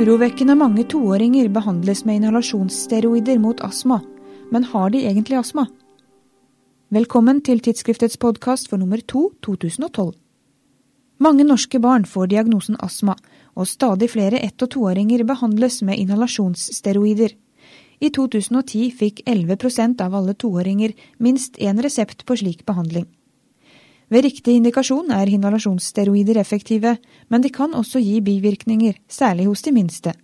Urovekkende mange toåringer behandles med inhalasjonssteroider mot astma. Men har de egentlig astma? Velkommen til tidsskriftets podkast for nummer to 2012. Mange norske barn får diagnosen astma, og stadig flere ett- og toåringer behandles med inhalasjonssteroider. I 2010 fikk 11% av alle toåringer minst én resept på slik behandling. Ved riktig indikasjon er inhalasjonssteroider effektive, men de kan også gi bivirkninger, særlig hos de minste.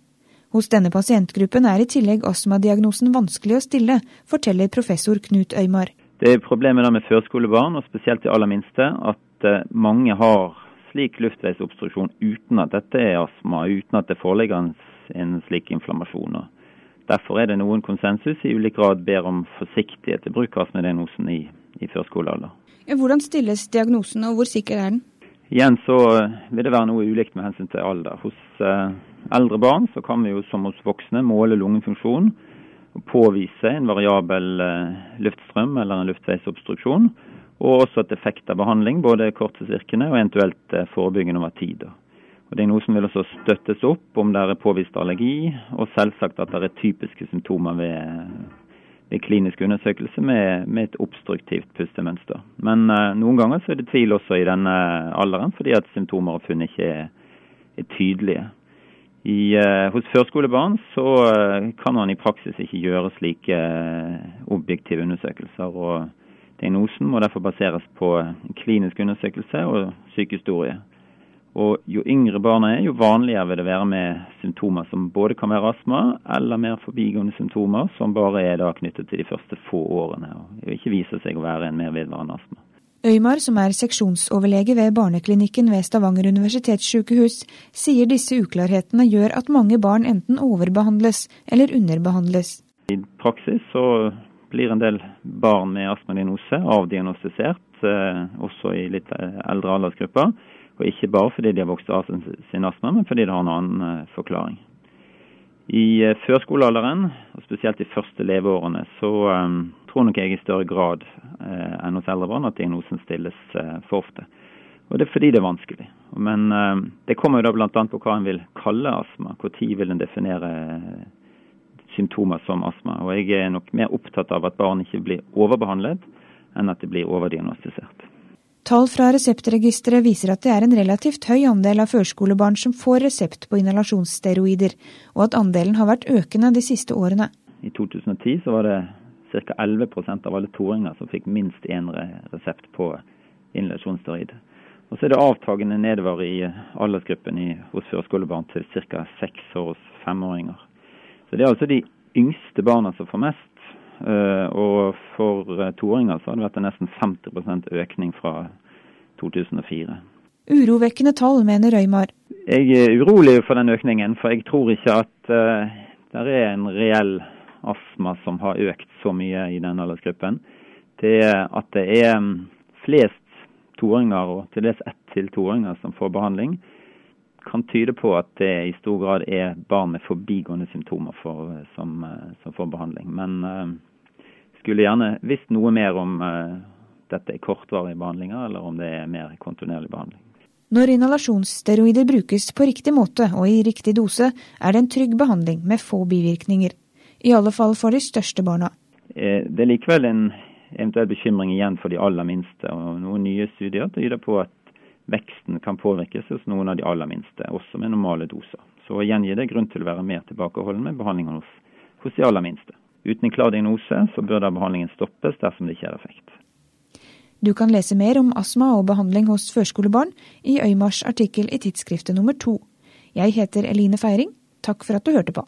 Hos denne pasientgruppen er i tillegg astmadiagnosen vanskelig å stille, forteller professor Knut Øymar. Det er problemet med førskolebarn, og spesielt de aller minste, at eh, mange har slik luftveisobstruksjon uten at dette er astma, uten at det foreligger en, slik inflammasjon. Derfor er det noen konsensus i ulik grad ber om forsiktighet til bruk av astmadiagnosen i, i førskolealder. Hvordan stilles diagnosen, og hvor sikker er den? Igjen så eh, vil det være noe ulikt med hensyn til alder. Hos uh, eldre barn så kan vi jo som hos voksne måle lungefunksjon og påvise en variabel uh, luftstrøm eller en luftveisobstruksjon. Og også et effekt av behandling, både korttidsvirkende og eventuelt forebyggende over tid. Og som vil også støttes opp om det er påvist allergi, og selvsagt at det er typiske symptomer ved, ved klinisk undersøkelse med, med, et obstruktivt pustemønster. Men uh, noen ganger så er det tvil også i denne alderen, fordi at symptomer og funn ikke er, er tydelige. I, uh, hos førskolebarn så uh, kan man i praksis ikke gjøre slike objektive undersøkelser. og Diagnosen må derfor baseres på klinisk undersøkelse og sykehistorie. Og jo yngre barna er, jo vanligere vil det være med symptomer som både kan være astma, eller mer forbigående symptomer som bare er da knyttet til de første få årene, og ikke viser seg å være en mer vedvarende astma. Øymar, som er seksjonsoverlege ved barneklinikken ved Stavanger universitetssykehus, sier disse uklarhetene gjør at mange barn enten overbehandles eller underbehandles. I praksis så blir en del barn med astmadiagnose avdiagnostisert, eh, også i litt eldre aldersgrupper. Og ikke bare fordi de har vokst av sin astma, men fordi det har en annen eh, forklaring. I eh, førskolealderen, og spesielt de første leveårene, så um, tror nok jeg i større grad enn hos eldre barn at diagnosen stilles for ofte. Og det er fordi det er vanskelig. Men det kommer jo da bl.a. på hva en vil kalle astma. Når vil en definere symptomer som astma. Og jeg er nok mer opptatt av at barn ikke blir overbehandlet, enn at de blir overdiagnostisert. Tall fra Reseptregisteret viser at det er en relativt høy andel av førskolebarn som får resept på inhalasjonssteroider, og at andelen har vært økende de siste årene. I 2010 så var det ca. 11% av alle toåringer som fikk minst én resept på inhalasjonssteroid. Og så er det avtagende nedover i aldersgruppen i, hos førskolebarn til ca. seks års femåringer. Så det er altså de yngste barna som får mest, og for eh, toåringer så har det vært en nesten 50% økning fra 2004. Urovekkende tall, mener Røymar. Jeg er urolig for den økningen, for jeg tror ikke at uh, det er en reell astma som har økt så mye i den aldersgruppen. Det at det er mm, flest toåringer, og til dels ett til toåringer, som får behandling, kan tyde på at det i stor grad er barn med forbigående symptomer for, som, som, får behandling. Men skulle gjerne visst noe mer om uh, dette er kortvarige behandlinger, eller om det er mer kontinuerlig behandling. Når inhalasjonssteroider brukes på riktig måte og i riktig dose, er det en trygg behandling med få bivirkninger. I alle fall for de største barna. Eh, det er likevel en eventuell bekymring igjen for de aller minste. og Noen nye studier tyder på at veksten kan påvirkes hos noen av de aller minste, også med normale doser. Så igjen gir det grunn til å være mer tilbakeholden med behandlingen hos, hos de aller minste. Uten en klar diagnose så bør da behandlingen stoppes dersom det ikke er effekt. Du kan lese mer om astma og behandling hos førskolebarn i Øymars artikkel i tidsskriftet nummer to. Jeg heter Eline Feiring. Takk for at du hørte på.